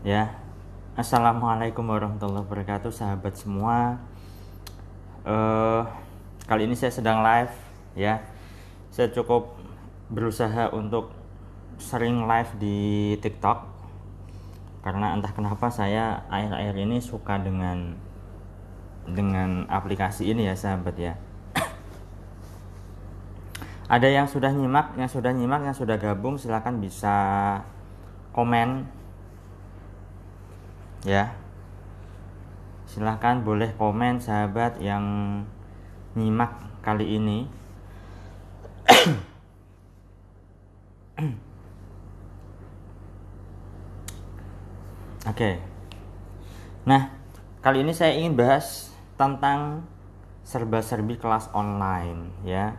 Ya, assalamualaikum warahmatullahi wabarakatuh, sahabat semua. Uh, kali ini saya sedang live, ya. Saya cukup berusaha untuk sering live di TikTok karena entah kenapa saya akhir-akhir ini suka dengan dengan aplikasi ini ya, sahabat ya. Ada yang sudah nyimak, yang sudah nyimak, yang sudah gabung, silahkan bisa komen ya silahkan boleh komen sahabat yang nyimak kali ini Oke. Nah, kali ini saya ingin bahas tentang serba-serbi kelas online ya.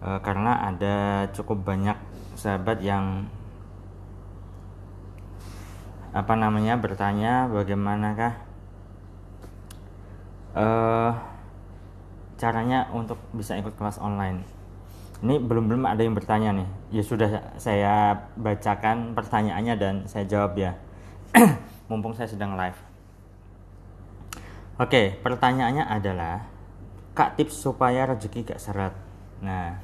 E, karena ada cukup banyak sahabat yang apa namanya bertanya bagaimanakah uh, caranya untuk bisa ikut kelas online. Ini belum belum ada yang bertanya nih. Ya sudah saya bacakan pertanyaannya dan saya jawab ya. Mumpung saya sedang live. Oke pertanyaannya adalah kak tips supaya rezeki gak seret? Nah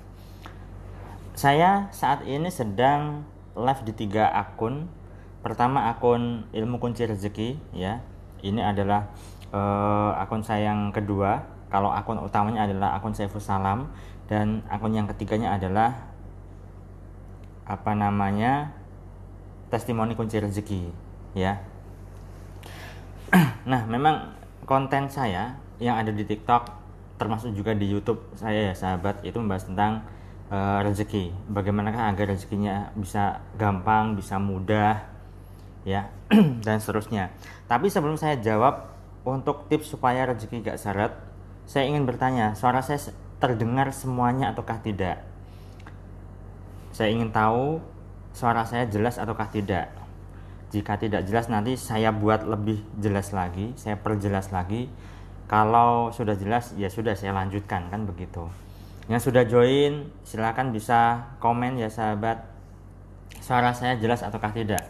saya saat ini sedang live di tiga akun pertama akun ilmu kunci rezeki ya. Ini adalah uh, akun saya yang kedua. Kalau akun utamanya adalah akun Saiful Salam. Dan akun yang ketiganya adalah apa namanya testimoni kunci rezeki ya. Nah memang konten saya yang ada di TikTok termasuk juga di YouTube saya ya sahabat itu membahas tentang uh, rezeki. Bagaimanakah agar rezekinya bisa gampang bisa mudah ya dan seterusnya. Tapi sebelum saya jawab untuk tips supaya rezeki gak seret, saya ingin bertanya, suara saya terdengar semuanya ataukah tidak? Saya ingin tahu suara saya jelas ataukah tidak. Jika tidak jelas nanti saya buat lebih jelas lagi, saya perjelas lagi. Kalau sudah jelas ya sudah saya lanjutkan kan begitu. Yang sudah join silahkan bisa komen ya sahabat. Suara saya jelas ataukah tidak?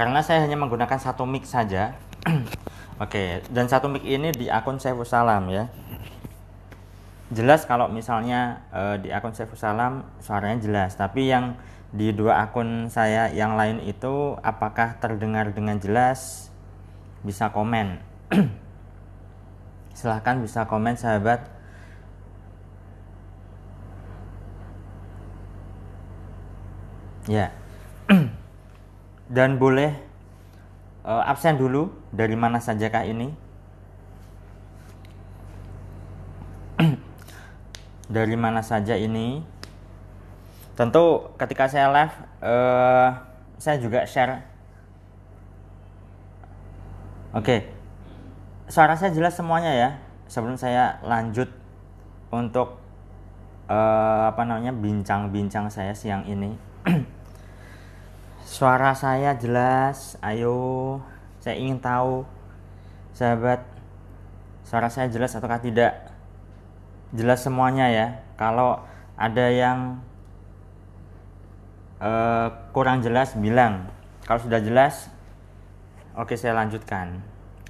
Karena saya hanya menggunakan satu mic saja. Oke okay, dan satu mic ini di akun Saiful Salam ya. Jelas kalau misalnya uh, di akun Saiful Salam suaranya jelas. Tapi yang di dua akun saya yang lain itu apakah terdengar dengan jelas? Bisa komen. Silahkan bisa komen sahabat. Ya dan boleh uh, absen dulu dari mana saja kah ini? Dari mana saja ini? Tentu ketika saya live uh, saya juga share. Oke. Okay. suara saya jelas semuanya ya sebelum saya lanjut untuk uh, apa namanya bincang-bincang saya siang ini Suara saya jelas. Ayo, saya ingin tahu, sahabat, suara saya jelas ataukah tidak? Jelas semuanya ya. Kalau ada yang uh, kurang jelas, bilang. Kalau sudah jelas, oke saya lanjutkan.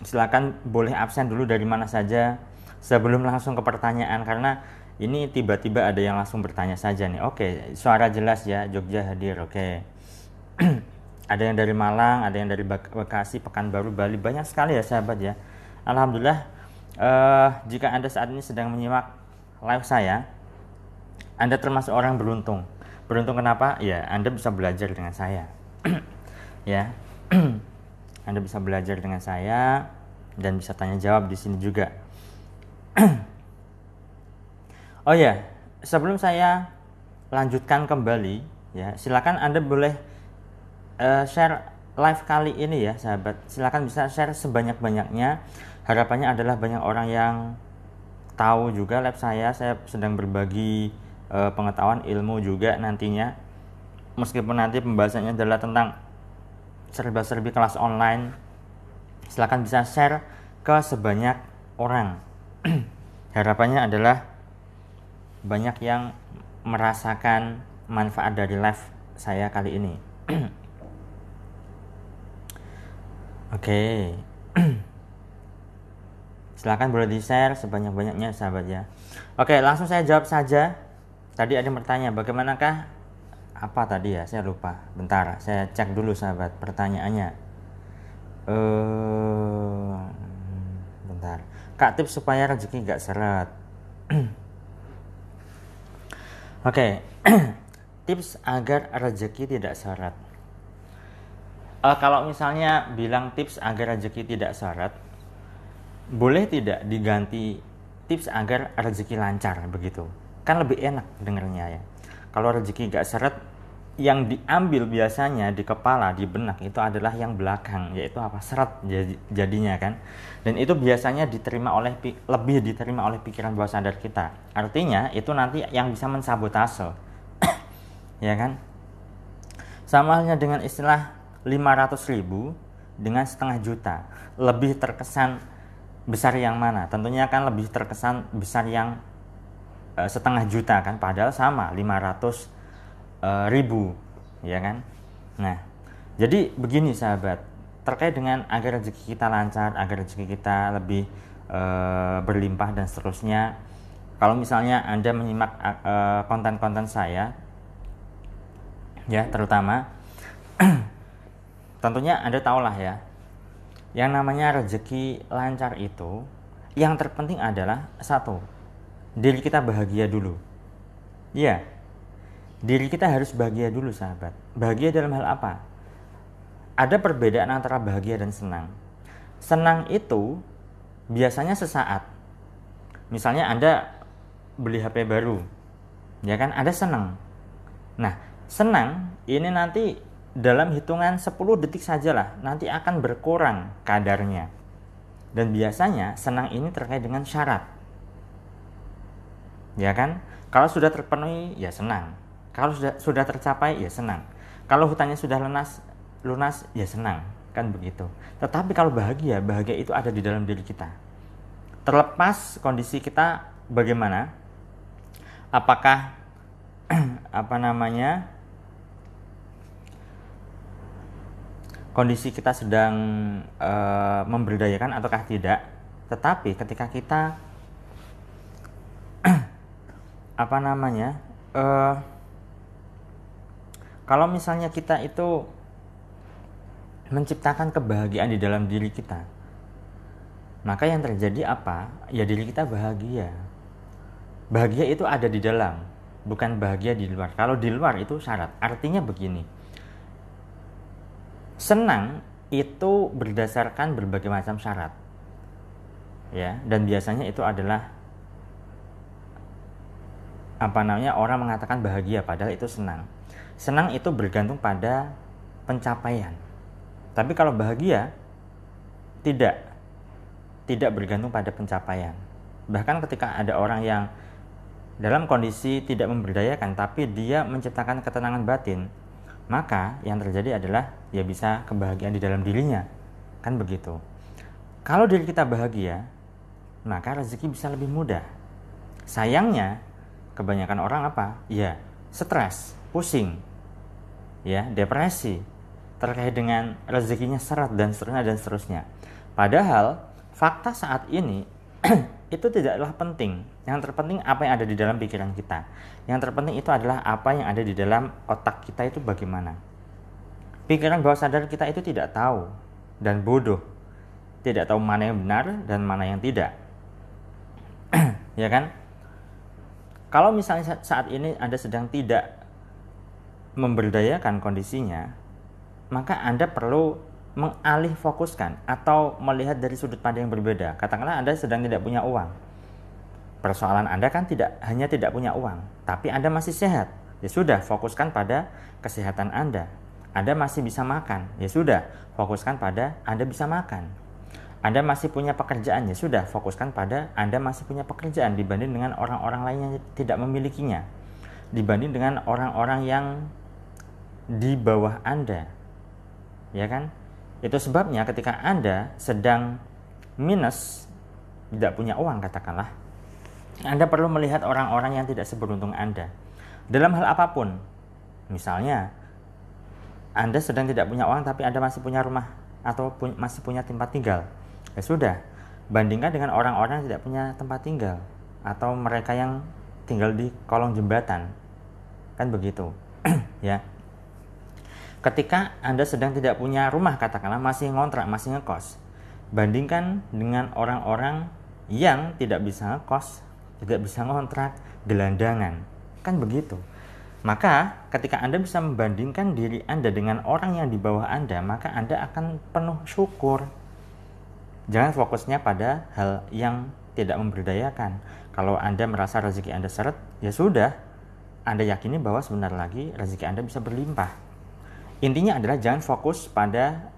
Silakan boleh absen dulu dari mana saja sebelum langsung ke pertanyaan karena ini tiba-tiba ada yang langsung bertanya saja nih. Oke, suara jelas ya, Jogja hadir. Oke. ada yang dari Malang, ada yang dari Bekasi, Pekanbaru, Bali, banyak sekali ya sahabat ya. Alhamdulillah, uh, jika anda saat ini sedang menyimak live saya, anda termasuk orang beruntung. Beruntung kenapa? Ya, anda bisa belajar dengan saya. ya, anda bisa belajar dengan saya dan bisa tanya jawab di sini juga. oh ya, sebelum saya lanjutkan kembali, ya silakan anda boleh uh, share live kali ini ya sahabat. Silahkan bisa share sebanyak-banyaknya. Harapannya adalah banyak orang yang tahu juga live saya. Saya sedang berbagi uh, pengetahuan ilmu juga nantinya. Meskipun nanti pembahasannya adalah tentang serba-serbi kelas online silahkan bisa share ke sebanyak orang. Harapannya adalah banyak yang merasakan manfaat dari live saya kali ini Oke. Silahkan boleh di-share sebanyak-banyaknya sahabat ya. Oke, langsung saya jawab saja. Tadi ada yang bertanya, bagaimanakah apa tadi ya? Saya lupa. Bentar, saya cek dulu sahabat pertanyaannya. Eh, bentar. Kak tips supaya rezeki nggak seret. Oke, tips agar rezeki tidak seret. Uh, kalau misalnya bilang tips agar rezeki tidak seret, boleh tidak diganti tips agar rezeki lancar begitu? Kan lebih enak dengernya ya. Kalau rezeki nggak seret, yang diambil biasanya di kepala, di benak itu adalah yang belakang, yaitu apa? Seret jadinya kan. Dan itu biasanya diterima oleh lebih diterima oleh pikiran bawah sadar kita. Artinya itu nanti yang bisa mensabotase. ya kan? Sama halnya dengan istilah 500 ribu dengan setengah juta. Lebih terkesan besar yang mana? Tentunya akan lebih terkesan besar yang uh, setengah juta kan? Padahal sama 500 uh, eh, ribu ya kan? Nah jadi begini sahabat. Terkait dengan agar rezeki kita lancar agar rezeki kita lebih uh, berlimpah dan seterusnya kalau misalnya anda menyimak konten-konten saya ya terutama tentunya Anda tahulah ya, yang namanya rezeki lancar itu, yang terpenting adalah satu, diri kita bahagia dulu. Iya, diri kita harus bahagia dulu sahabat. Bahagia dalam hal apa? Ada perbedaan antara bahagia dan senang. Senang itu biasanya sesaat. Misalnya Anda beli HP baru, ya kan? Anda senang. Nah, senang ini nanti dalam hitungan 10 detik sajalah nanti akan berkurang kadarnya. Dan biasanya senang ini terkait dengan syarat. Ya kan? Kalau sudah terpenuhi ya senang. Kalau sudah sudah tercapai ya senang. Kalau hutangnya sudah lunas lunas ya senang, kan begitu. Tetapi kalau bahagia, bahagia itu ada di dalam diri kita. Terlepas kondisi kita bagaimana, apakah apa namanya kondisi kita sedang uh, memberdayakan ataukah tidak. Tetapi ketika kita apa namanya uh, kalau misalnya kita itu menciptakan kebahagiaan di dalam diri kita maka yang terjadi apa? Ya diri kita bahagia. Bahagia itu ada di dalam bukan bahagia di luar. Kalau di luar itu syarat. Artinya begini senang itu berdasarkan berbagai macam syarat. Ya dan biasanya itu adalah apa namanya orang mengatakan bahagia padahal itu senang. Senang itu bergantung pada pencapaian. Tapi kalau bahagia tidak tidak bergantung pada pencapaian. Bahkan ketika ada orang yang dalam kondisi tidak memberdayakan tapi dia menciptakan ketenangan batin maka yang terjadi adalah ya bisa kebahagiaan di dalam dirinya. Kan begitu. Kalau diri kita bahagia maka rezeki bisa lebih mudah. Sayangnya kebanyakan orang apa? Ya stres pusing ya depresi terkait dengan rezekinya seret dan seterusnya dan seterusnya. Padahal fakta saat ini itu tidaklah penting. Yang terpenting apa yang ada di dalam pikiran kita. Yang terpenting itu adalah apa yang ada di dalam otak kita itu bagaimana. Pikiran bawah sadar kita itu tidak tahu dan bodoh. Tidak tahu mana yang benar dan mana yang tidak. ya kan? Kalau misalnya saat ini Anda sedang tidak memberdayakan kondisinya, maka Anda perlu mengalih fokuskan atau melihat dari sudut pandang yang berbeda. Katakanlah Anda sedang tidak punya uang. Persoalan Anda kan tidak hanya tidak punya uang, tapi Anda masih sehat. Ya sudah, fokuskan pada kesehatan Anda. Anda masih bisa makan. Ya sudah, fokuskan pada Anda bisa makan. Anda masih punya pekerjaan, ya sudah, fokuskan pada Anda masih punya pekerjaan dibanding dengan orang-orang lain yang tidak memilikinya. Dibanding dengan orang-orang yang di bawah Anda. Ya kan? Itu sebabnya ketika Anda sedang minus, tidak punya uang katakanlah, Anda perlu melihat orang-orang yang tidak seberuntung Anda. Dalam hal apa pun, misalnya Anda sedang tidak punya uang tapi Anda masih punya rumah atau pu masih punya tempat tinggal. Ya sudah, bandingkan dengan orang-orang yang tidak punya tempat tinggal atau mereka yang tinggal di kolong jembatan. Kan begitu. ya. Ketika Anda sedang tidak punya rumah katakanlah masih ngontrak, masih ngekos. Bandingkan dengan orang-orang yang tidak bisa ngekos, tidak bisa ngontrak, gelandangan. Kan begitu. Maka ketika Anda bisa membandingkan diri Anda dengan orang yang di bawah Anda, maka Anda akan penuh syukur. Jangan fokusnya pada hal yang tidak memberdayakan. Kalau Anda merasa rezeki Anda seret, ya sudah. Anda yakini bahwa sebentar lagi rezeki Anda bisa berlimpah. Intinya adalah jangan fokus pada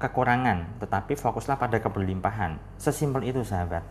kekurangan, tetapi fokuslah pada keberlimpahan. Sesimpel itu sahabat.